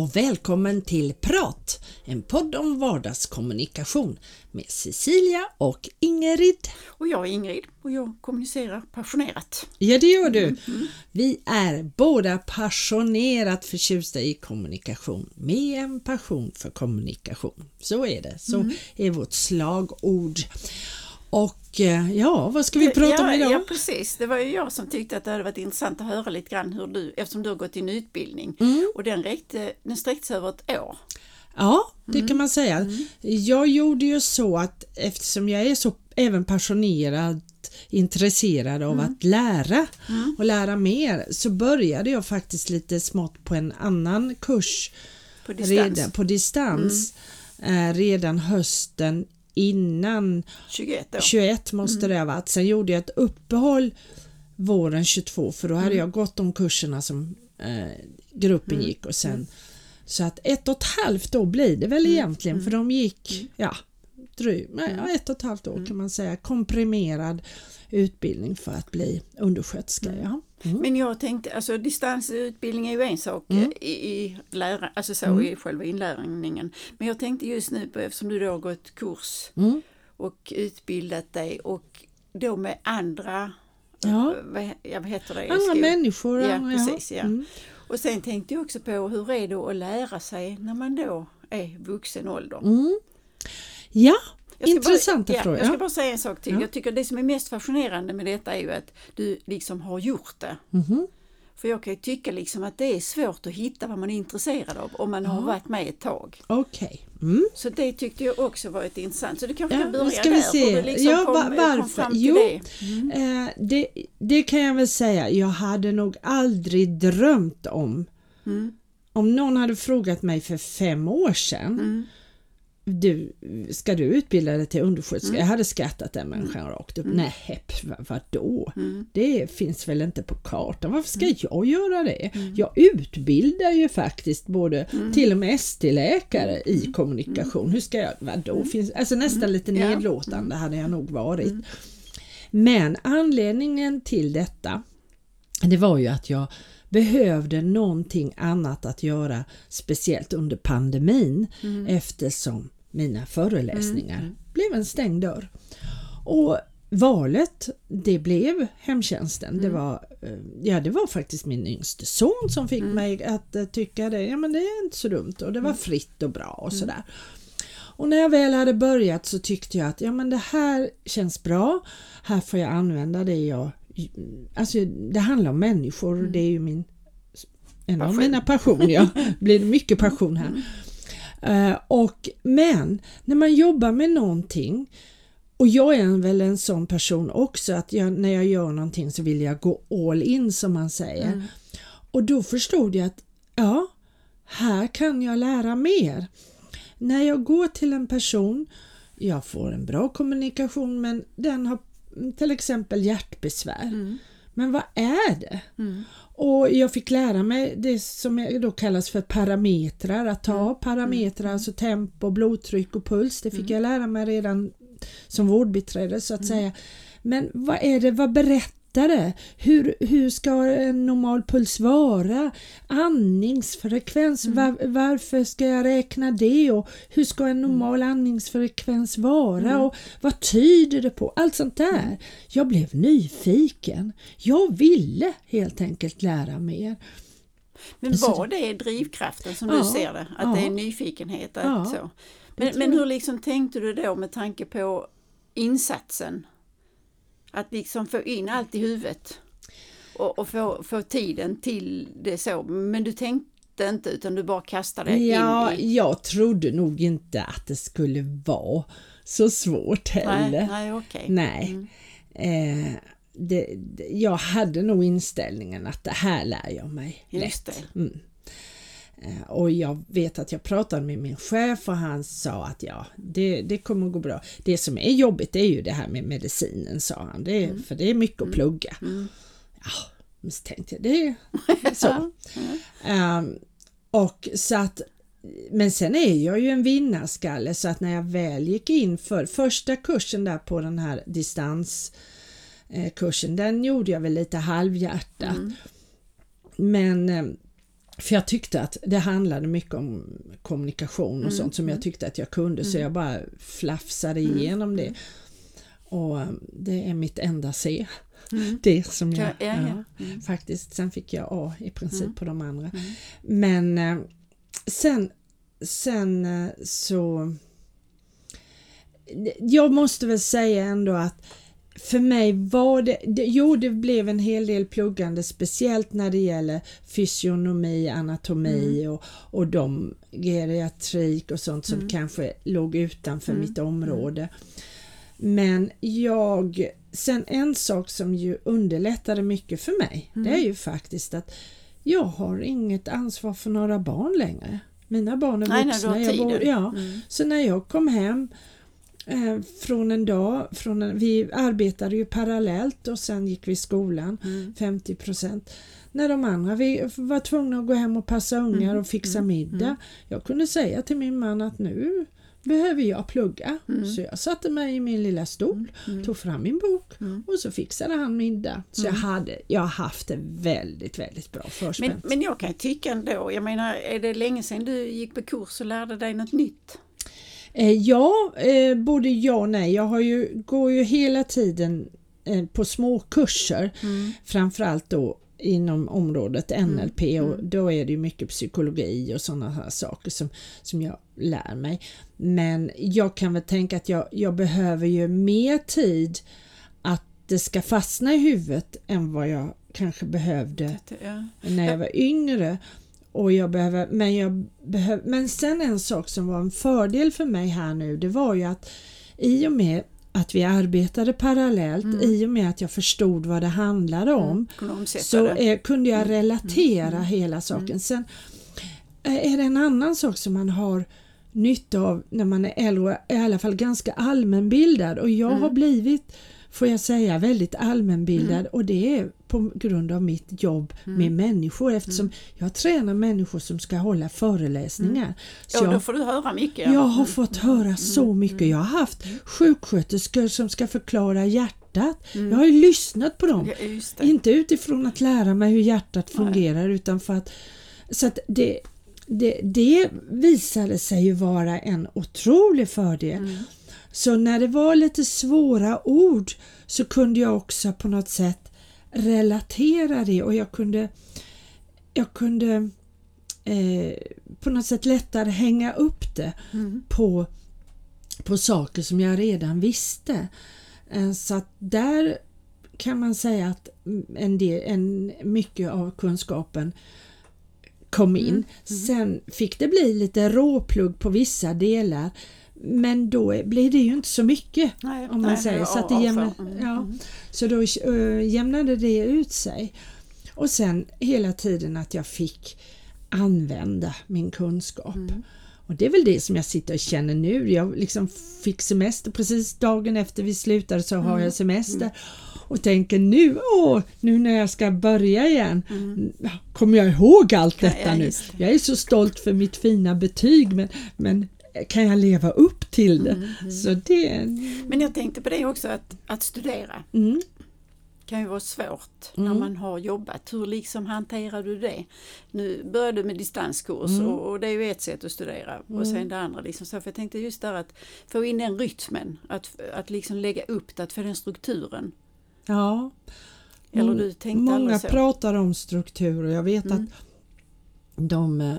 och välkommen till Prat, en podd om vardagskommunikation med Cecilia och Ingrid. Och jag är Ingrid och jag kommunicerar passionerat. Ja, det gör du. Vi är båda passionerat förtjusta i kommunikation med en passion för kommunikation. Så är det, så är vårt slagord. Och eh, ja, vad ska vi prata ja, om idag? Ja, precis. Det var ju jag som tyckte att det hade varit intressant att höra lite grann hur du, eftersom du har gått din utbildning Mm. och den, räckte, den sträckte sig över ett år. Ja, det kan man säga. Jag gjorde ju så att eftersom jag är så även passionerad intresserad av att lära och lära mer så började jag faktiskt lite smått på en annan kurs På distans. Mm. redan, på distans eh, redan hösten innan 21 år. 21 måste Mm. det ha varit. Sen gjorde jag ett uppehåll våren 22 för då hade Mm. jag gått de kurserna som eh, gruppen gick och sen så att ett och ett halvt år blir det Mm. väl egentligen för de gick ja, drygt, nej, ja, ett och ett halvt år Mm. kan man säga komprimerad utbildning för att bli undersköterska. Ja. Mm. Men jag tänkte, alltså distansutbildning är ju en sak Mm. i, i, lära, alltså så, i själva inlärningen. Men jag tänkte just nu på, eftersom du då har gått kurs Mm. och utbildat dig och då med andra, Ja. vad, ja, vad heter det? Andra människor. Ja, precis. Ja. Mm. Och sen tänkte jag också på hur är det att lära sig när man då är vuxen ålder. Mm. Ja, intressanta bara, ja, frågor. Jag ska Ja. bara säga en sak till. Ja. Jag tycker det som är mest fascinerande med detta är ju att du liksom har gjort det. Mhm. För jag kan ju tycka liksom att det är svårt att hitta vad man är intresserad av om man har varit med ett tag. Okej. Mm. Så det tyckte jag också var ett intressant. Så du kanske Ja, kan börja ska vi där. se. liksom Ja, kom, va- kom varför? till Jo. det. Eh, det, det kan jag väl säga, jag hade nog aldrig drömt om Mm. om någon hade frågat mig för fem år sedan Mm. Du, ska du utbilda dig till undersköterska? Mm. Jag hade skrattat den människan rakt upp. Nej, hepp, vad- vadå? Mm. Det finns väl inte på kartan. Varför ska jag göra det? Jag utbildar ju faktiskt både Mm. till och med ST-läkare i kommunikation. Hur ska jag, vadå? Finns, alltså nästan lite Mm. Mm. nedlåtande hade jag nog varit. Men anledningen till detta det var ju att jag behövde någonting annat att göra speciellt under pandemin Mm. eftersom mina föreläsningar blev en stängd dörr. Och valet det blev hemtjänsten. Det, var, eh, ja, det var faktiskt min yngste son som fick mig att eh, tycka det, ja men det är inte så dumt och det var fritt och bra och sådär. Och när jag väl hade börjat så tyckte jag att ja men det här känns bra. Här får jag använda det jag... Alltså det handlar om människor det är ju min... En av Passion. mina passioner. Ja, det blir mycket passion här. Eh, och, men när man jobbar med någonting och jag är väl en sån person också att jag, när jag gör någonting så vill jag gå all in som man säger. Och då förstod jag att ja, här kan jag lära mer. När jag går till en person, jag får en bra kommunikation men den har till exempel hjärtbesvär. Men vad är det? Och jag fick lära mig det som då kallas för parametrar, att ta parametrar, alltså tempo, blodtryck och puls. Det fick jag lära mig redan som vårdbiträde så att säga. Men vad är det, vad berättar det? Hur, hur ska en normal puls vara? Andningsfrekvens, var, varför ska jag räkna det? Och hur ska en normal andningsfrekvens vara? Och vad tyder det på? Allt sånt där. Jag blev nyfiken. Jag ville helt enkelt lära mer. Men var det drivkraften som du Ja, ser det? Att ja. det är nyfikenhet? Ja, så. Men, men hur liksom tänkte du då med tanke på insatsen? Att liksom få in allt i huvudet och, och få, få tiden till det så. Men du tänkte inte utan du bara kastade Ja, in i... jag trodde nog inte att det skulle vara så svårt heller. Nej, nej okej. Nej. Eh, det, det, jag hade nog inställningen att det här lär jag mig Just lätt. det. Mm. Eh, Och jag vet att jag pratade med min chef och han sa att ja, det, det kommer att gå bra. Det som är jobbigt är ju det här med medicinen sa han, det är, för det är mycket att plugga. Ja, men så tänkte jag, det är så. Ehm, och så att men sen är jag ju en vinnarskalle så att när jag väl gick in för första kursen där på den här distanskursen, den gjorde jag väl lite halvhjärtat. Men eh, för jag tyckte att det handlade mycket om kommunikation och Mm, sånt som jag tyckte att jag kunde så jag bara flafsade Mm, igenom det. Och um, det är mitt enda C. Mm. Det som jag, Ja, ja, ja, faktiskt. Sen fick jag A i princip Mm. på de andra. Mm. Men eh, sen, sen eh, så jag måste väl säga ändå att för mig var det, det, jo det blev en hel del pluggande speciellt när det gäller fysionomi, anatomi och, och de geriatrik och sånt som Mm. kanske låg utanför Mm. mitt område. Men jag, sen en sak som ju underlättade mycket för mig Mm. det är ju faktiskt att jag har inget ansvar för några barn längre. Mina barn är Nej, vuxna. har jag bor, ja, Mm. så när jag kom hem från en dag, från en, vi arbetade ju parallellt och sen gick vi i skolan Mm. 50% När de andra vi var tvungna att gå hem och passa ungar Mm, och fixa mm, middag. mm. Jag kunde säga till min man att nu behöver jag plugga. Mm. Så jag satte mig i min lilla stol, Mm. tog fram min bok Mm. och så fixade han middag. Så jag, hade, jag har haft det väldigt, väldigt bra Men, förspänt. men jag kan tycka ändå, jag menar är det länge sedan du gick på kurs och lärde dig något nytt? Eh, ja, eh, både ja och nej. Jag har ju, går ju hela tiden eh, på små kurser, Mm. framförallt då inom området NLP och mm. då är det ju mycket psykologi och sådana här saker som, som jag lär mig. Men jag kan väl tänka att jag, jag behöver ju mer tid att det ska fastna i huvudet än vad jag kanske behövde Ja. när jag var yngre. Och jag behöver, men, jag behöver, men sen en sak som var en fördel för mig här nu det var ju att i och med att vi arbetade parallellt, Mm. i och med att jag förstod vad det handlade om Kunde omsätta så eh, kunde jag Mm. relatera Mm. hela saken. Sen eh, är det en annan sak som man har nytta av när man är äldre i alla fall ganska allmänbildad och jag Mm. har blivit får jag säga väldigt allmänbildad och det är på grund av mitt jobb Mm. med människor eftersom jag tränar människor som ska hålla föreläsningar. Så Ja, då får du höra mycket. ja. jag har Mm. fått höra så mycket. Jag har haft sjuksköterskor som ska förklara hjärtat. Jag har ju lyssnat på dem. Ja. Inte utifrån att lära mig hur hjärtat Nej. fungerar utan för att så att det, det, det visade sig ju vara en otrolig fördel. Mm. Så när det var lite svåra ord så kunde jag också på något sätt relatera det och jag kunde jag kunde eh, på något sätt lättare hänga upp det Mm. på, på saker som jag redan visste. Eh, Så att där kan man säga att en del, en, mycket av kunskapen kom in. Mm, Sen fick det bli lite råplugg på vissa delar men då blir det ju inte så mycket. Nej, Om man nej, säger ja, så att det ja, jämnar, så. Mm, ja, mm. så då äh, jämnade det ut sig. Och sen hela tiden att jag fick använda min kunskap. Mm. Och det är väl det som jag sitter och känner nu. Jag liksom fick semester precis dagen efter vi slutade så har Mm. jag semester och tänker nu, åh, nu när jag ska börja igen, kommer jag ihåg allt Mm. Ja, detta ja, nu? just det. Jag är så stolt för mitt fina betyg men, men kan jag leva upp till det? Mm, Så det... Men jag tänkte på det också att, att studera Mm, kan ju vara svårt Mm. när man har jobbat. Hur liksom hanterar du det? Nu började du med distanskurs Mm. och, och det är ju ett sätt att studera och sen det andra. Liksom så. För jag tänkte just där att få in den rytmen, att, att liksom lägga upp det, att få den strukturen. ja. Eller du tänkte Många pratar om struktur och jag vet Mm. att de, eh,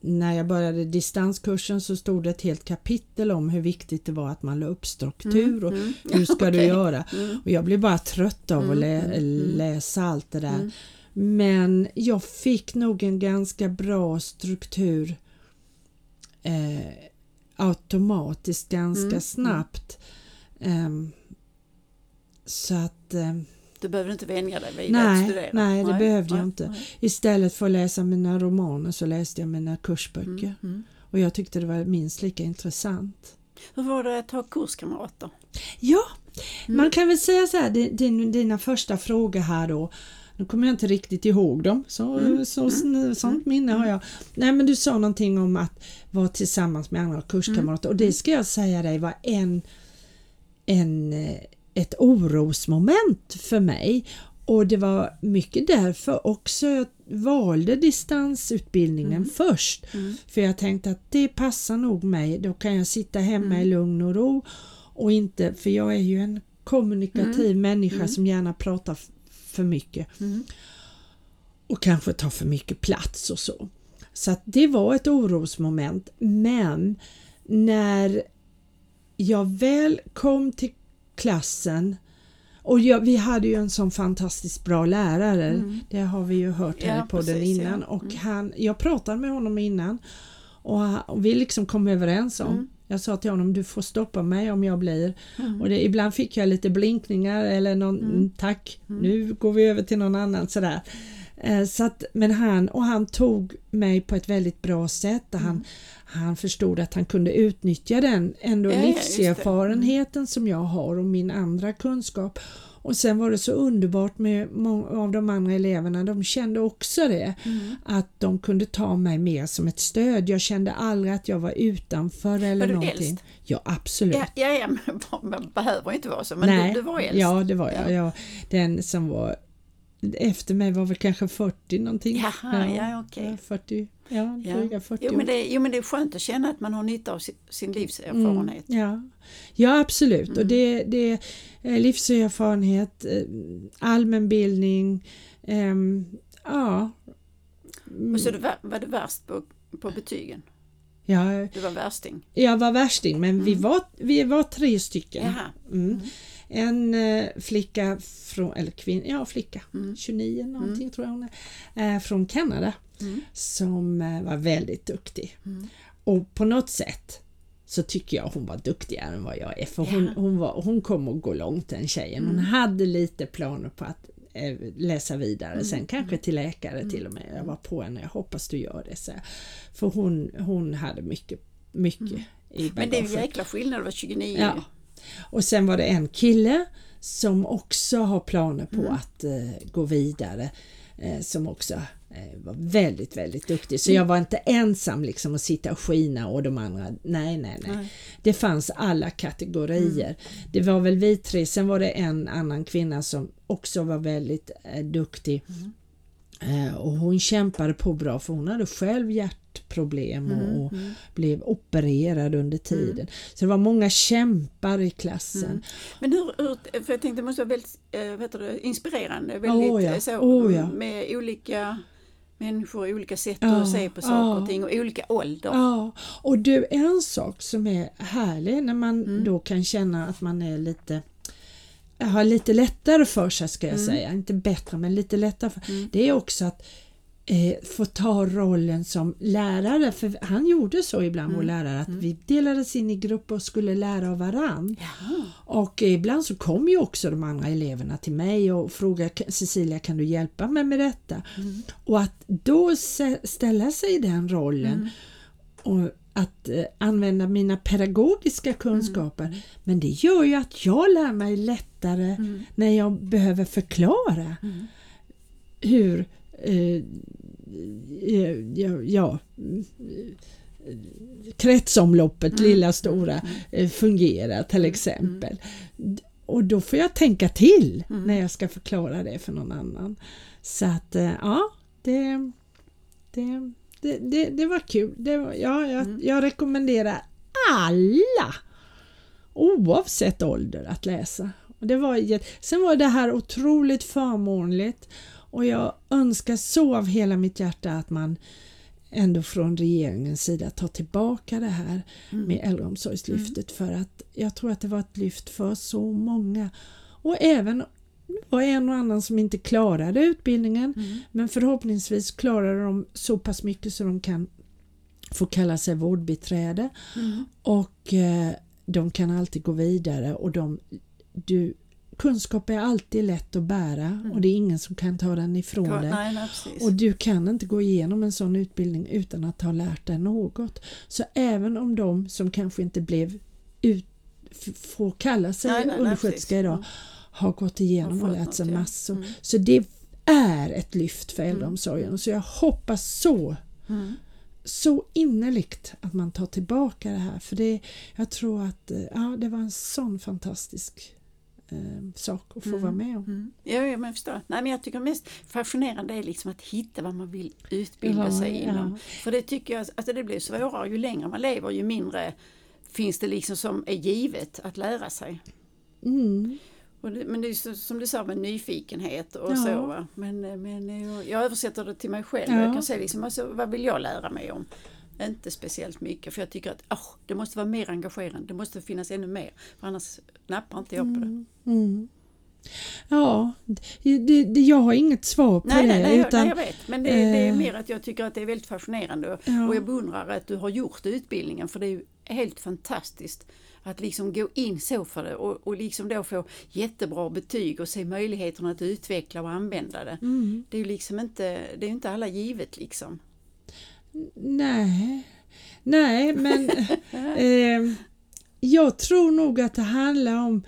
när jag började distanskursen så stod det ett helt kapitel om hur viktigt det var att man la upp struktur och Mm. hur ska du Okej. göra? Mm. Och jag blev bara trött av att Mm, lä- mm, mm. läsa allt det där. Mm. Men jag fick nog en ganska bra struktur eh, automatiskt ganska Mm, snabbt. Ehm, så att ehm, Du behöver inte vänja dig vid att Nej, studera. nej, det behövde jag nej, inte. nej. istället för att läsa mina romaner så läste jag mina kursböcker. Mm. Mm. Och jag tyckte det var minst lika intressant. Hur var det att ha kurskamrater? Ja, Mm. man kan väl säga så här, din, din, dina första frågor här då. Nu kommer jag inte riktigt ihåg dem, så, Mm. så, sn- sånt minne har jag. Nej men du sa någonting om att vara tillsammans med andra kurskamrater och det ska jag säga dig var en, en, eh, ett orosmoment för mig. Och det var mycket därför också jag valde distansutbildningen Mm. först. För jag tänkte att det passar nog mig. Då kan jag sitta hemma i lugn och ro och inte, för jag är ju en kommunikativ människa som gärna pratar för mycket. Mm. Och kanske tar för mycket plats och så. Så att det var ett orosmoment. Men när jag väl kom till klassen och jag, vi hade ju en sån fantastiskt bra lärare, det har vi ju hört här Mm. Ja, i podden precis, ja. innan. Och han, jag pratade med honom innan och, och vi liksom kom överens om Mm. Jag sa till honom du får stoppa mig om jag blir och det, ibland fick jag lite blinkningar eller någon mm. tack nu går vi över till någon annan sådär. Eh, Så att, men han, och han tog mig på ett väldigt bra sätt och han, han förstod att han kunde utnyttja den ändå Ja, livserfarenheten som jag har och min andra kunskap. Och sen var det så underbart med många av de andra eleverna, de kände också det, Mm. att de kunde ta mig mer som ett stöd. Jag kände aldrig att jag var utanför eller Var du någonting. äldst? Ja absolut. Ja, ja, ja man behöver inte vara så, men Nej, du, du var äldst. Ja det var jag. Ja. jag. Den som var efter mig var väl kanske 40 någonting. Jaha, ja, okej. ja, 40, ja, Ja. dryga 40 Jo men, det, jo men det är skönt att känna att man har nytta av sin, sin livserfarenhet. Ja, ja absolut Mm. och det, det är livserfarenhet, eh, allmänbildning, ehm, ja. Och så var, var det värst på, på betygen? ja. Du var värsting? Jag var värsting men vi, var, vi var tre stycken. Mm. Jaha. Mm. En eh, flicka från, eller kvinna, ja flicka, Mm. 29 någonting tror jag hon är, eh, från Kanada som eh, var väldigt duktig. Mm. Och på något sätt så tycker jag hon var duktigare än vad jag är för hon, hon, var, hon kom att gå långt den tjejen. Mm. Hon hade lite planer på att läsa vidare Mm. sen kanske till läkare till och med. Jag var på henne, jag hoppas du gör det. Så. För hon, hon hade mycket, mycket i Mm. Men det är bagaget. jäkla skillnad, det var 29 Ja. Och sen var det en kille som också har planer på att eh, gå vidare. Eh, som också eh, var väldigt, väldigt duktig. Så jag var inte ensam liksom att sitta och skina och de andra, nej, nej, nej. Nej. Det fanns alla kategorier. Det var väl vi tre, sen var det en annan kvinna som också var väldigt eh, duktig. Eh, och hon kämpade på bra för hon hade själv hjärtproblem och, och blev opererad under tiden. Så det var många kämpar i klassen. Men hur, hur, för jag tänkte det måste vara väldigt äh, vet du, inspirerande, väldigt Åh, ja. eh, så, Åh, ja. med olika människor, olika sätt Ja, att se på saker och ting och olika ålder. Ja, och du, en sak som är härlig när man Mm. då kan känna att man är lite har lite lättare för sig ska Mm. jag säga, inte bättre men lite lättare för, det är också att eh, få ta rollen som lärare, för han gjorde så ibland Mm. vår lärare att vi delades in i grupper och skulle lära av varann. Jaha. Och ibland så kom ju också de andra eleverna till mig och frågade Cecilia kan du hjälpa mig med detta? Och att då ställa sig i den rollen och att eh, använda mina pedagogiska kunskaper men det gör ju att jag lär mig lättare när jag behöver förklara hur eh, eh, ja, ja, kretsomloppet, lilla stora, eh, fungerar till exempel. D- Och då får jag tänka till när jag ska förklara det för någon annan. Så att eh, ja, det, det, det, det, det var kul. Det var, ja, jag, jag rekommenderar alla oavsett ålder att läsa. Och det var, sen var det här otroligt förmånligt och jag önskar så av hela mitt hjärta att man ändå från regeringens sida tar tillbaka det här med äldreomsorgslyftet. För att jag tror att det var ett lyft för så många. Och även var en och annan som inte klarade utbildningen. Men förhoppningsvis klarade de så pass mycket så de kan få kalla sig vårdbiträde. Och eh, de kan alltid gå vidare. Och de, du, kunskap är alltid lätt att bära och det är ingen som kan ta den ifrån Ja, dig. nej, nej, precis. Och du kan inte gå igenom en sån utbildning utan att ha lärt dig något. Så även om de som kanske inte blev ut, får kalla sig Nej, nej, undersköterska idag Mm. har gått igenom och lärt sig något, ja. massor. Mm. Så det är ett lyft för äldreomsorgen. Så jag hoppas så Mm. så innerligt att man tar tillbaka det här för det, jag tror att eh, ja, det var en sån fantastisk eh, sak att få vara med om. Mm. Ja, ja, men jag förstår. Nej, men jag tycker mest fascinerande är liksom att hitta vad man vill utbilda Ja, sig ja. inom. För det tycker jag alltså det blir svårare ju längre man lever ju mindre finns det liksom som är givet att lära sig. Mm. Det, men det är så, som du sa med nyfikenhet och Ja. så. Va? Men, men jag, jag översätter det till mig själv. Ja. Jag kan säga liksom, alltså, vad vill jag lära mig om? Inte speciellt mycket för jag tycker att åh, det måste vara mer engagerande. Det måste finnas ännu mer. För annars nappar inte jag på det. Mm. Ja, det, det, jag har inget svar på Nej, det. nej, nej, jag- utan, nej, jag vet. Men det, det är eh, mer att jag tycker att det är väldigt fascinerande och, Ja. och jag beundrar att du har gjort utbildningen för det är ju helt fantastiskt att liksom gå in så för det och, och liksom då få jättebra betyg och se möjligheterna att utveckla och använda det. Mm. Det är ju liksom inte, det är inte alla givet liksom. Nej, nej men eh, jag tror nog att det handlar om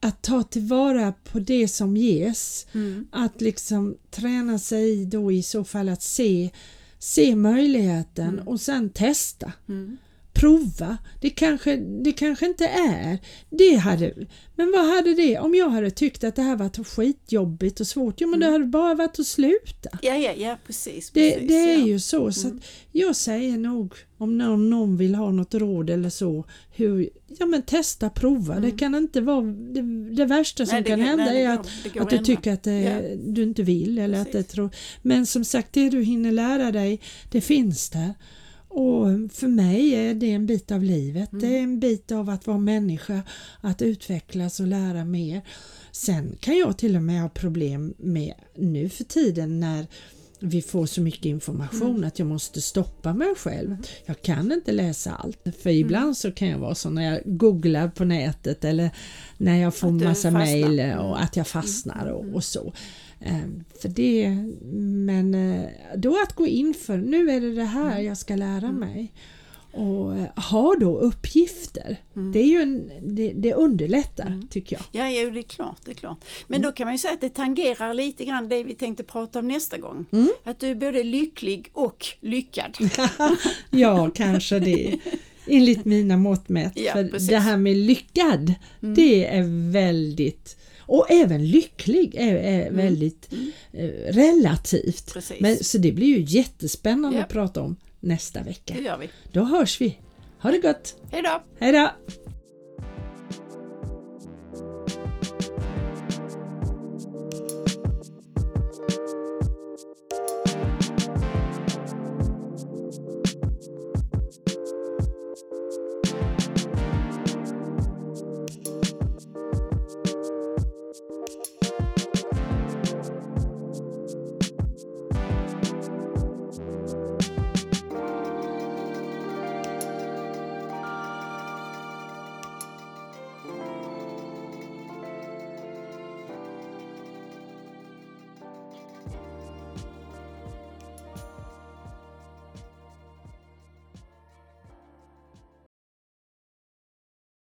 att ta tillvara på det som ges. Att liksom träna sig då i så fall att se, se möjligheten och sen testa. Mm. Prova. Det kanske, det kanske inte är. Det hade, men vad hade det om jag hade tyckt att det här var skitjobbigt och svårt? Jo men det hade bara varit att sluta. Ja, ja, ja precis. Det, precis det är ja. ju så. så att jag säger nog om någon, någon vill ha något råd eller så. Hur, ja men testa, prova. Det kan inte vara det, det värsta som Nej, det kan går- hända nej, är att, går att du tycker att det, Ja. du inte vill. Eller att det tror. Men som sagt det du hinner lära dig det finns där. Och för mig är det en bit av livet. Mm. Det är en bit av att vara människa, att utvecklas och lära mer. Sen kan jag till och med ha problem med nu för tiden när vi får så mycket information Mm. att jag måste stoppa mig själv. Jag kan inte läsa allt. För ibland Mm. så kan jag vara så när jag googlar på nätet eller när jag får massa. Mm. mejl och att jag fastnar och, och så. Ehm, För det, men eh, då att gå in för, nu är det det här Mm. jag ska lära mig. Och eh, ha då uppgifter. Mm. Det, är ju en, det, det underlättar tycker jag. Ja, ja, det är klart. Det är klart. Men Mm. då kan man ju säga att det tangerar lite grann det vi tänkte prata om nästa gång. Mm. Att du är både lycklig och lyckad. Ja, kanske det. Enligt mina mått mätt. Ja, för det här med lyckad, det är väldigt och även lycklig är, är väldigt eh, relativt. Precis. Men, så det blir ju jättespännande Ja. att prata om nästa vecka. Det gör vi. Då hörs vi. Ha det gott! Hej då! Hej då!